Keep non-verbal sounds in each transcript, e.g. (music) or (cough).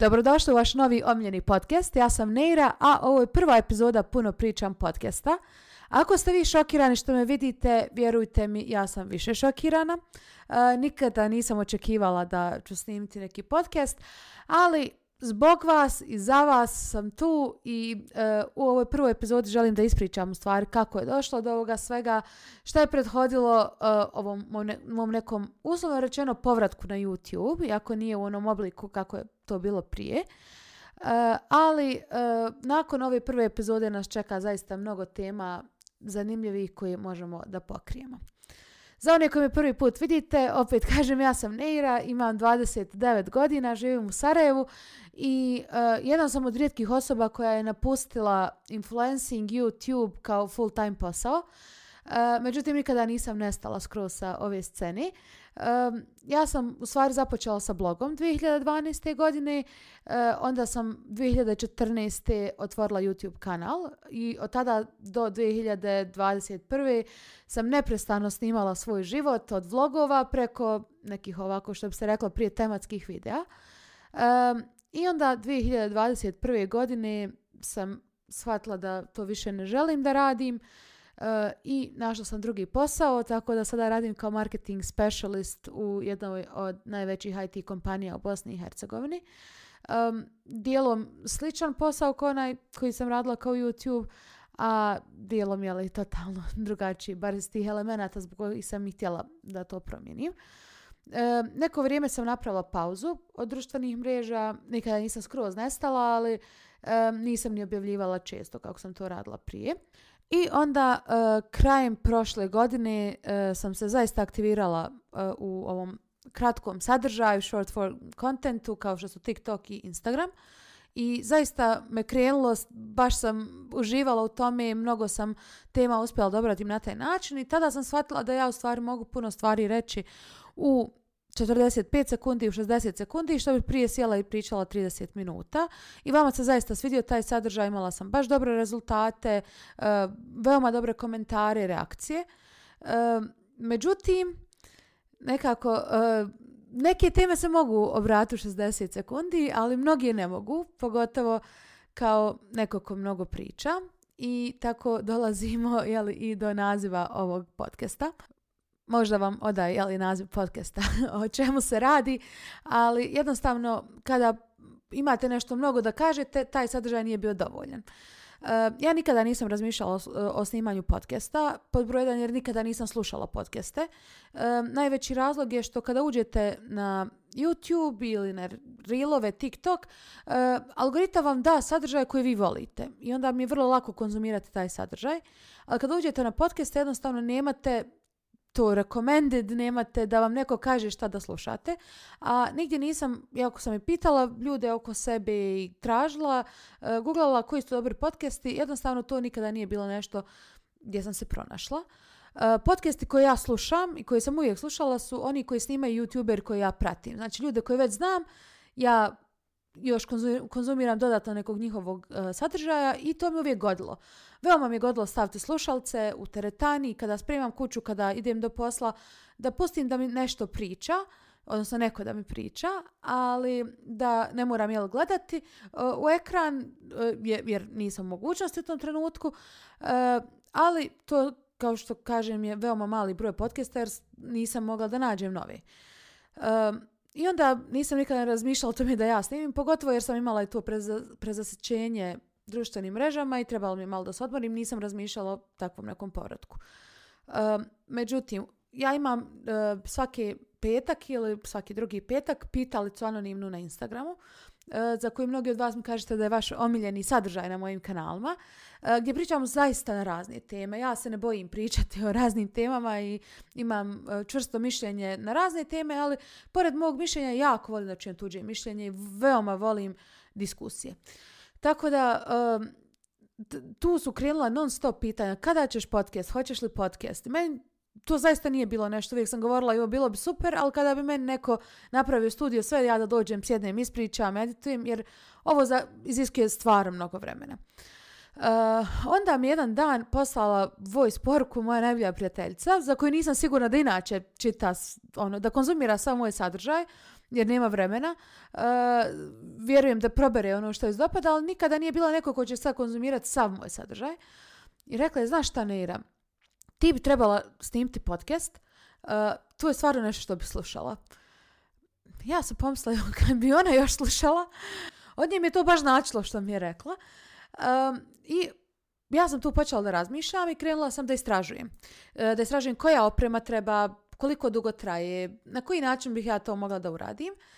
Dobrodošli u vaš novi omljeni podcast. Ja sam Neira, a ovo je prva epizoda Puno pričam podcasta. Ako ste vi šokirani što me vidite, vjerujte mi, ja sam više šokirana. E, nikada nisam očekivala da ću snimiti neki podcast, ali zbog vas i za vas sam tu i uh, u ovoj prvoj epizodi želim da ispričam u stvari kako je došlo do ovoga svega, šta je prethodilo uh, ovom mom nekom uslovno rečeno povratku na YouTube, iako nije u onom obliku kako je to bilo prije. Uh, ali uh, nakon ove prve epizode nas čeka zaista mnogo tema zanimljivih koje možemo da pokrijemo. Za one koji me prvi put vidite, opet kažem, ja sam Neira, imam 29 godina, živim u Sarajevu i uh, jedan sam od rijetkih osoba koja je napustila influencing YouTube kao full time posao. Uh, Eh, međutim, nikada nisam nestala skroz sa ove scene. E, ja sam u stvari započela sa blogom 2012. godine, e, onda sam 2014. otvorila YouTube kanal i od tada do 2021. sam neprestano snimala svoj život od vlogova preko nekih ovako što bi se reklo prije tematskih videa. E, I onda 2021. godine sam shvatila da to više ne želim da radim. Uh, i našla sam drugi posao, tako da sada radim kao marketing specialist u jednoj od najvećih IT kompanija u Bosni i Hercegovini. Um, dijelom sličan posao kao onaj koji sam radila kao YouTube, a dijelom je li totalno (laughs) drugačiji, bar iz tih elemenata zbog kojih sam i htjela da to promijenim. E, neko vrijeme sam napravila pauzu od društvenih mreža, nikada nisam skroz nestala, ali e, nisam ni objavljivala često kako sam to radila prije. I onda uh, krajem prošle godine uh, sam se zaista aktivirala uh, u ovom kratkom sadržaju, short form contentu kao što su TikTok i Instagram. I zaista me krenulo, baš sam uživala u tome, mnogo sam tema uspjela dobrati na taj način i tada sam shvatila da ja u stvari mogu puno stvari reći u 45 sekundi u 60 sekundi što bih prije sjela i pričala 30 minuta. I vama se zaista svidio taj sadržaj, imala sam baš dobre rezultate, uh, veoma dobre komentare i reakcije. Uh, međutim, nekako, uh, neke teme se mogu obrati u 60 sekundi, ali mnoge ne mogu, pogotovo kao neko ko mnogo priča. I tako dolazimo jeli, i do naziva ovog podcasta možda vam odaj jeli, naziv podcasta (laughs) o čemu se radi, ali jednostavno kada imate nešto mnogo da kažete, taj sadržaj nije bio dovoljen. Eh, ja nikada nisam razmišljala o snimanju podcasta, pod broj jedan jer nikada nisam slušala podcaste. Eh, najveći razlog je što kada uđete na YouTube ili na Reelove, TikTok, eh, algoritam vam da sadržaj koji vi volite i onda mi je vrlo lako konzumirati taj sadržaj. Ali kada uđete na podcaste, jednostavno nemate to recommended, nemate da vam neko kaže šta da slušate. A nigdje nisam, jako sam i pitala ljude oko sebe i tražila, uh, googlala koji su dobri podcasti, jednostavno to nikada nije bilo nešto gdje sam se pronašla. E, podcasti koje ja slušam i koje sam uvijek slušala su oni koji snimaju youtuber koje ja pratim. Znači ljude koje već znam, ja još konzumiram dodatno nekog njihovog uh, sadržaja i to mi uvijek godilo. Veoma mi je godilo staviti slušalce u teretani, kada spremam kuću, kada idem do posla, da pustim da mi nešto priča, odnosno neko da mi priča, ali da ne moram jel gledati uh, u ekran, uh, e, jer, jer nisam mogućnosti u tom trenutku, uh, ali to, kao što kažem, je veoma mali broj podcasta, jer nisam mogla da nađem novi. Uh, I onda nisam nikada razmišljala o tome da ja snimim, pogotovo jer sam imala to preza, prezasećenje društvenim mrežama i trebalo mi malo da se odmorim, nisam razmišljala o takvom nekom povratku. E, međutim, ja imam e, svaki petak ili svaki drugi petak pitalicu anonimnu na Instagramu E, za koji mnogi od vas mi kažete da je vaš omiljeni sadržaj na mojim kanalima, e, gdje pričamo zaista na razne teme. Ja se ne bojim pričati o raznim temama i imam e, čvrsto mišljenje na razne teme, ali pored mog mišljenja jako volim da čujem tuđe mišljenje i veoma volim diskusije. Tako da, tu su krenula non stop pitanja kada ćeš podcast, hoćeš li podcast. Meni to zaista nije bilo nešto, uvijek sam govorila, jo, bilo bi super, ali kada bi meni neko napravio studio, sve ja da dođem, sjednem, ispričam, editujem, jer ovo za, iziskuje stvarno mnogo vremena. Uh, onda mi jedan dan poslala voice poruku moja najbolja prijateljica, za koju nisam sigurna da inače čita, ono, da konzumira samo moj sadržaj, jer nema vremena. Uh, vjerujem da probere ono što je dopada, ali nikada nije bila neko ko će sad konzumirati sav moj sadržaj. I rekla je, znaš šta, Neira, ti bi trebala snimiti podcast, uh, tu je stvarno nešto što bi slušala. Ja sam pomislila (laughs) kad bi ona još slušala. Od nje mi je to baš značilo što mi je rekla. Um, I ja sam tu počela da razmišljam i krenula sam da istražujem. Uh, da istražujem koja oprema treba, koliko dugo traje, na koji način bih ja to mogla da uradim. Uh,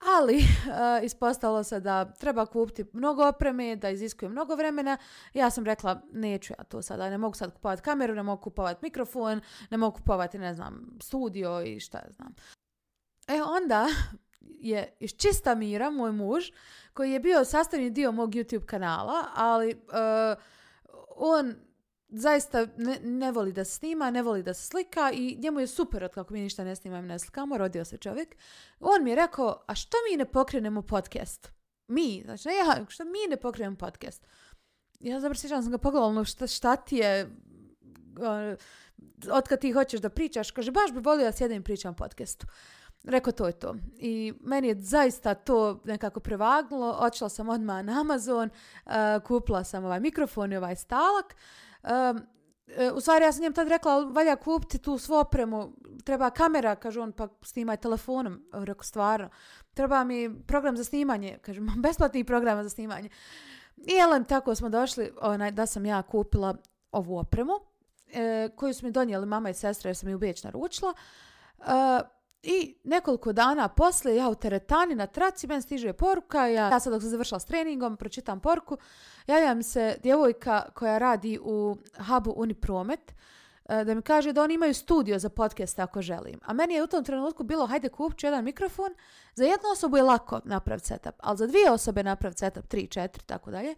Ali (laughs) e, eh, ispostalo se da treba kupiti mnogo opreme, da iziskuje mnogo vremena. Ja sam rekla, neću ja to sada, ne mogu sad kupovati kameru, ne mogu kupovati mikrofon, ne mogu kupovati, ne znam, studio i šta ja znam. E onda (laughs) je iz čista mira moj muž, koji je bio sastavni dio mog YouTube kanala, ali e, on zaista ne, ne voli da snima, ne voli da slika i njemu je super od kako mi ništa ne snimam, ne slikamo, rodio se čovjek. On mi je rekao, a što mi ne pokrenemo podcast? Mi, znači ne ja, što mi ne pokrenemo podcast? Ja zapravo sjećam, sam ga pogledala, ono šta, šta ti je, uh, od kad ti hoćeš da pričaš, kaže, baš bi volio da sjedem i pričam podcastu. Rekao, to je to. I meni je zaista to nekako prevagnulo. Očela sam odmah na Amazon, uh, kupila sam ovaj mikrofon i ovaj stalak. Uh, um, u stvari ja sam njem tad rekla, valja kupiti tu svu opremu, treba kamera, kaže on, pa snimaj telefonom, reko stvarno, treba mi program za snimanje, kaže, besplatni program za snimanje. I jelem, tako smo došli onaj, da sam ja kupila ovu opremu e, koju su mi donijeli mama i sestra jer sam ju već naručila. E, I nekoliko dana posle ja u teretani na traci, men stiže poruka, ja, ja sad dok sam završila s treningom, pročitam poruku, javlja mi se djevojka koja radi u hubu Unipromet, e, da mi kaže da oni imaju studio za podcaste ako želim. A meni je u tom trenutku bilo, hajde kupću jedan mikrofon, za jednu osobu je lako napraviti setup, ali za dvije osobe napraviti setup, tri, četiri, tako dalje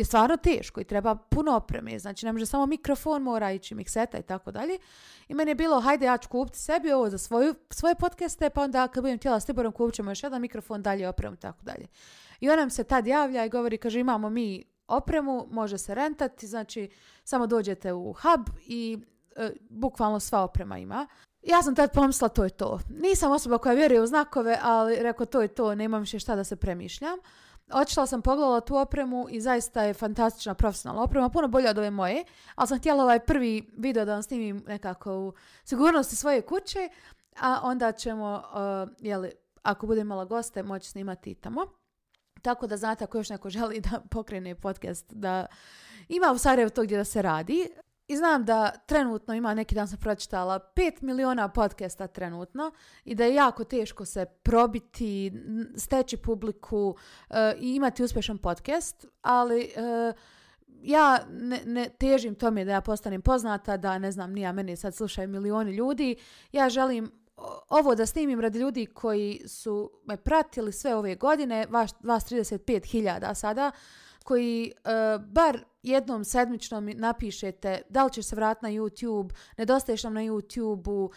je stvarno teško i treba puno opreme. Znači, ne može samo mikrofon, mora ići mikseta i tako dalje. I meni je bilo, hajde, ja ću kupiti sebi ovo za svoju, svoje podcaste, pa onda kad budem tijela s Tiborom, kupit ćemo još jedan mikrofon, dalje opremu i tako dalje. I ona nam se tad javlja i govori, kaže, imamo mi opremu, može se rentati, znači, samo dođete u hub i e, bukvalno sva oprema ima. Ja sam tad pomisla, to je to. Nisam osoba koja vjeruje u znakove, ali rekao, to je to, nemam više šta da se premišljam. Očila sam pogledala tu opremu i zaista je fantastična profesionalna oprema, puno bolja od ove moje, ali sam htjela ovaj prvi video da vam snimim nekako u sigurnosti svoje kuće, a onda ćemo, uh, eh, jeli, ako budem imala goste, moći snimati i tamo. Tako da znate ako još neko želi (laughs) da pokrene podcast, da ima u Sarajevo to gdje da se radi. I znam da trenutno ima, neki dan sam pročitala, 5 miliona podcasta trenutno i da je jako teško se probiti, steći publiku uh, i imati uspješan podcast, ali uh, ja ne, ne težim tome da ja postanem poznata, da ne znam, nija meni sad slušaju milioni ljudi. Ja želim ovo da snimim radi ljudi koji su me pratili sve ove godine, vas, vas 35.000 sada, uh, koji uh, bar jednom sedmično mi napišete da li ćeš se vrati na YouTube, nedostaješ nam na YouTube-u,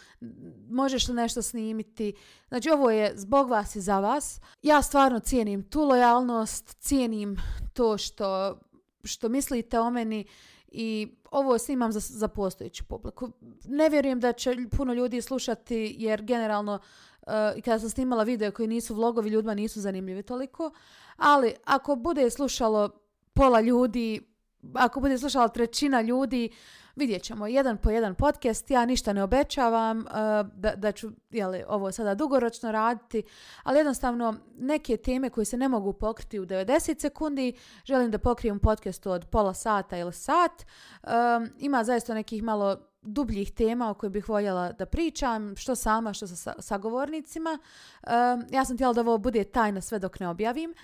možeš li nešto snimiti. Znači ovo je zbog vas i za vas. Ja stvarno cijenim tu lojalnost, cijenim to što, što mislite o meni i ovo snimam za, za postojeću publiku. Ne vjerujem da će puno ljudi slušati jer generalno e, i uh, kada sam snimala video koji nisu vlogovi, ljudima nisu zanimljivi toliko, ali ako bude slušalo pola ljudi, ako bude slušala trećina ljudi, vidjet ćemo jedan po jedan podcast, ja ništa ne obećavam uh, da, da ću jeli, ovo sada dugoročno raditi, ali jednostavno neke teme koje se ne mogu pokriti u 90 sekundi, želim da pokrijem podcast od pola sata ili sat. Um, ima zaista nekih malo dubljih tema o kojoj bih voljela da pričam, što sama, što sa sagovornicima. Um, eh, ja sam htjela da ovo bude tajna sve dok ne objavim. Uh,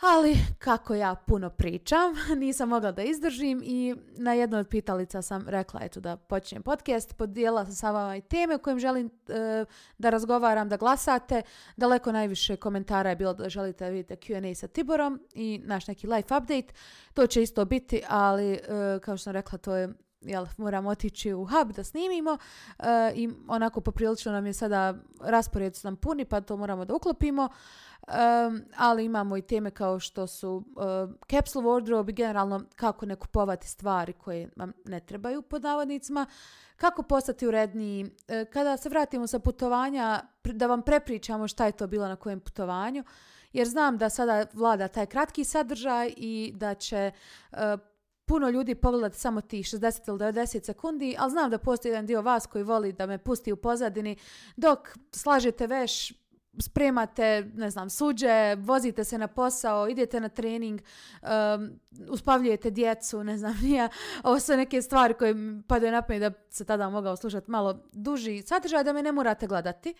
Ali kako ja puno pričam, (laughs) nisam mogla da izdržim i na jednu od pitalica sam rekla eto da počnem podcast, podijela sam sa vama i teme o kojim želim e, da razgovaram, da glasate. Daleko najviše komentara je bilo da želite da vidite Q&A sa Tiborom i naš neki live update. To će isto biti, ali e, kao što sam rekla, to je jel, moram otići u hub da snimimo e, i onako poprilično nam je sada raspored nam puni pa to moramo da uklopimo. E, ali imamo i teme kao što su e, capsule wardrobe i generalno kako ne kupovati stvari koje vam ne trebaju pod navodnicima, kako postati uredniji, e, kada se vratimo sa putovanja da vam prepričamo šta je to bilo na kojem putovanju, jer znam da sada vlada taj kratki sadržaj i da će e, puno ljudi pogledati samo ti 60 ili 90 sekundi, ali znam da postoji jedan dio vas koji voli da me pusti u pozadini dok slažete veš, spremate, ne znam, suđe, vozite se na posao, idete na trening, um, uspavljujete djecu, ne znam, (laughs) nije. Ovo su neke stvari koje padaju na pamet da se tada mogao slušati malo duži sadržaj da me ne morate gledati. Uh,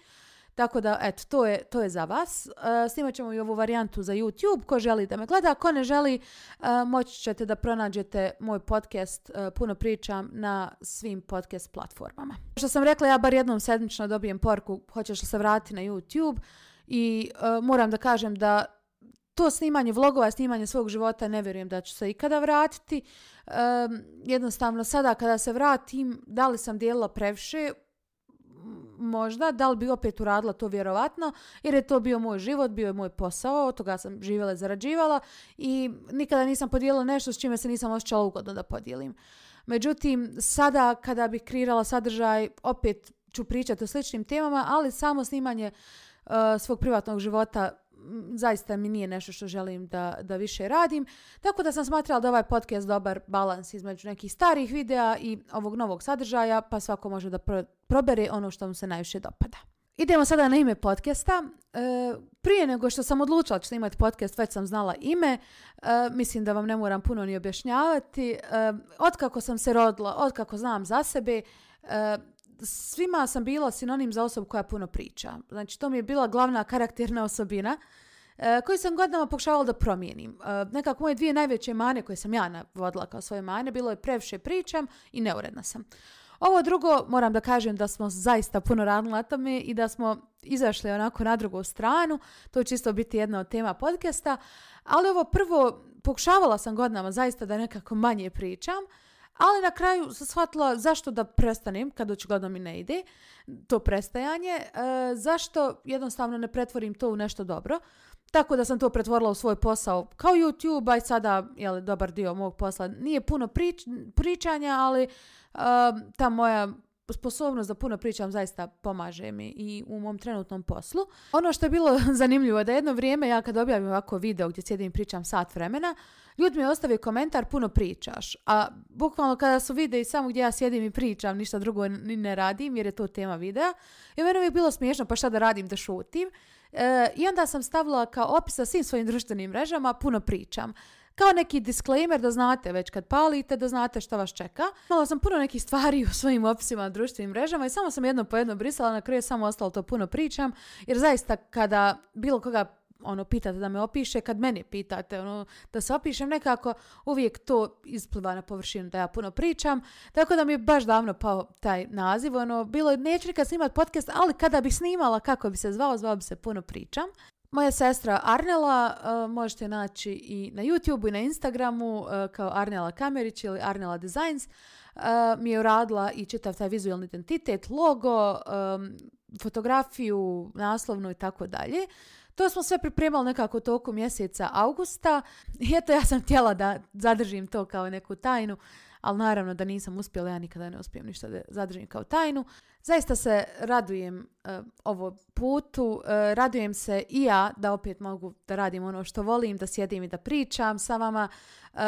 Tako da, eto, to je, to je za vas. Uh, snimat ćemo i ovu varijantu za YouTube. Ko želi da me gleda, ko ne želi, uh, moći ćete da pronađete moj podcast uh, Puno pričam na svim podcast platformama. Što sam rekla, ja bar jednom sedmično dobijem porku hoćeš li se vratiti na YouTube i uh, moram da kažem da to snimanje vlogova, snimanje svog života ne vjerujem da ću se ikada vratiti. Um, jednostavno sada kada se vratim, da li sam dijelila previše, možda, da li bi opet uradila to vjerovatno, jer je to bio moj život, bio je moj posao, od toga sam živjela i zarađivala i nikada nisam podijelila nešto s čime se nisam osjećala ugodno da podijelim. Međutim, sada kada bih kreirala sadržaj, opet ću pričati o sličnim temama, ali samo snimanje uh, svog privatnog života zaista mi nije nešto što želim da, da više radim. Tako da sam smatrala da ovaj podcast dobar balans između nekih starih videa i ovog novog sadržaja, pa svako može da pro, probere ono što mu se najviše dopada. Idemo sada na ime podcasta. E, prije nego što sam odlučila što imati podcast, već sam znala ime. E, mislim da vam ne moram puno ni objašnjavati. E, otkako sam se rodila, otkako znam za sebe, e, svima sam bila sinonim za osobu koja puno priča. Znači, to mi je bila glavna karakterna osobina e, koju sam godinama pokušavala da promijenim. E, nekako moje dvije najveće mane koje sam ja navodila kao svoje mane bilo je previše pričam i neuredna sam. Ovo drugo moram da kažem da smo zaista puno radili na tome i da smo izašli onako na drugu stranu. To će isto biti jedna od tema podcasta. Ali ovo prvo pokušavala sam godinama zaista da nekako manje pričam. Uh, Ali na kraju sam shvatila zašto da prestanem kad očigledno mi ne ide to prestajanje, e, zašto jednostavno ne pretvorim to u nešto dobro. Tako da sam to pretvorila u svoj posao kao YouTube, a i sada je dobar dio mog posla. Nije puno prič, pričanja, ali e, ta moja sposobnost da puno pričam zaista pomaže mi i u mom trenutnom poslu. Ono što je bilo (laughs) zanimljivo je da jedno vrijeme ja kad objavim ovako video gdje sjedim i pričam sat vremena, ljudi mi ostave komentar puno pričaš. A bukvalno kada su vide i samo gdje ja sjedim i pričam, ništa drugo ni ne radim jer je to tema videa. I meni je bilo smiješno pa šta da radim da šutim. E, I onda sam stavila kao opis sa svim svojim društvenim mrežama puno pričam kao neki disclaimer da znate već kad palite, da znate što vas čeka. Imala sam puno nekih stvari u svojim opisima na društvenim mrežama i samo sam jedno po jedno brisala, na kraju je samo ostalo to puno pričam, jer zaista kada bilo koga ono pitate da me opiše, kad mene pitate ono, da se opišem nekako, uvijek to ispliva na površinu da ja puno pričam. Tako da mi je baš davno pao taj naziv. Ono, bilo je neću nikad snimat podcast, ali kada bi snimala kako bi se zvao, zvao bi se puno pričam moja sestra Arnela, uh, možete naći i na YouTube i na Instagramu uh, kao Arnela Kamerić ili Arnela Designs, uh, mi je uradila i čitav taj vizualni identitet, logo, um, fotografiju, naslovnu i tako dalje. To smo sve pripremali nekako toku mjeseca augusta i eto ja sam htjela da zadržim to kao neku tajnu. Uh, ali naravno da nisam uspjela, ja nikada ne uspijem ništa da zadržim kao tajnu. Zaista se radujem uh, ovo putu, uh, radujem se i ja da opet mogu da radim ono što volim, da sjedim i da pričam sa vama. Uh,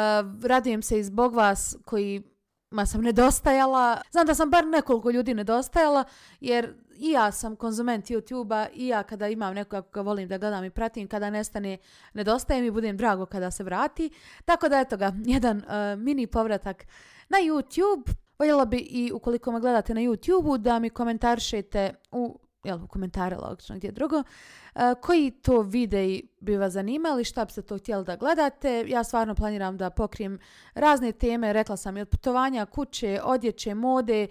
radujem se i zbog vas koji ma sam nedostajala. Znam da sam bar nekoliko ljudi nedostajala, jer i ja sam konzument YouTube-a i ja kada imam nekoga koga volim da gledam i pratim, kada nestane, nedostaje mi, budem drago kada se vrati. Tako da, eto ga, (laughs) jedan uh, mini povratak na YouTube. Voljela bi i ukoliko me gledate na YouTube-u da mi komentaršete u jel, u komentare logično gdje drugo, e, koji to vide i bi vas zanimali, šta bi se to htjeli da gledate. Ja stvarno planiram da pokrijem razne teme, rekla sam i od putovanja, kuće, odjeće, mode, e,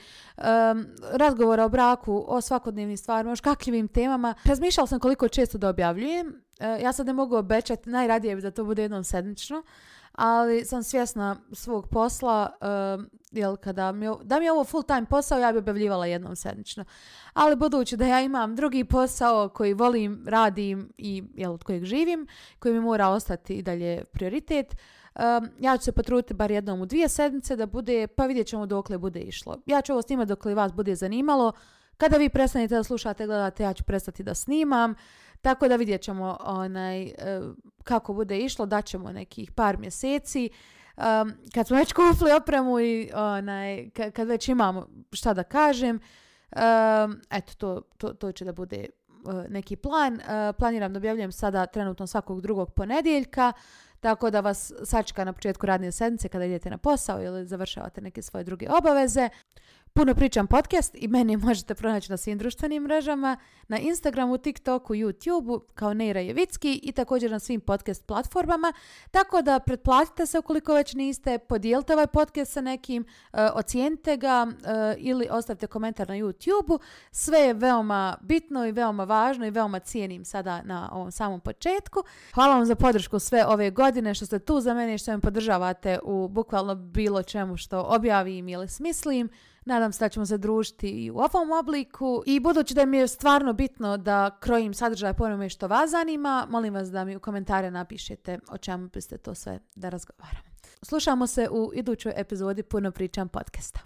razgovora o braku, o svakodnevnim stvarima, o škakljivim temama. Razmišljala sam koliko često da objavljujem. E, ja sad ne mogu obećati, najradije bi da to bude jednom sedmično ali sam svjesna svog posla, uh, jel, kada mi, da mi je ovo full time posao, ja bi objavljivala jednom sedmično. Ali budući da ja imam drugi posao koji volim, radim i jel, od kojeg živim, koji mi mora ostati i dalje prioritet, Um, ja ću se potruditi bar jednom u dvije sedmice da bude, pa vidjet ćemo dok le bude išlo. Ja ću ovo snimati dok li vas bude zanimalo. Kada vi prestanete da slušate, gledate, ja ću prestati da snimam. Uh, Tako da vidjet ćemo onaj, e, kako bude išlo, daćemo nekih par mjeseci. Um, kad smo već kupili opremu i onaj, kad, kad već imamo šta da kažem, um, eto, to, to, to će da bude uh, neki plan. Uh, planiram da objavljujem sada trenutno svakog drugog ponedjeljka, tako da vas sačka na početku radne sedmice kada idete na posao ili završavate neke svoje druge obaveze. Puno pričam podcast i mene (laughs) možete pronaći na svim društvenim mrežama, na Instagramu, TikToku, YouTubeu kao Neira Jevicki i također na svim podcast platformama. Tako da pretplatite se ukoliko već niste, podijelite ovaj podcast sa nekim, e, ocijenite ga e, ili ostavite komentar na YouTubeu. Sve je veoma bitno i veoma važno i veoma cijenim sada na ovom samom početku. Hvala vam za podršku sve ove godine što ste tu za mene i što me podržavate u bukvalno bilo čemu što objavim ili smislim. Nadam se da ćemo se družiti i u ovom obliku. I budući da mi je stvarno bitno da krojim sadržaj po onome što vas zanima, molim vas da mi u komentare napišete o čemu biste to sve da razgovaramo. Slušamo se u idućoj epizodi Puno pričam podcasta.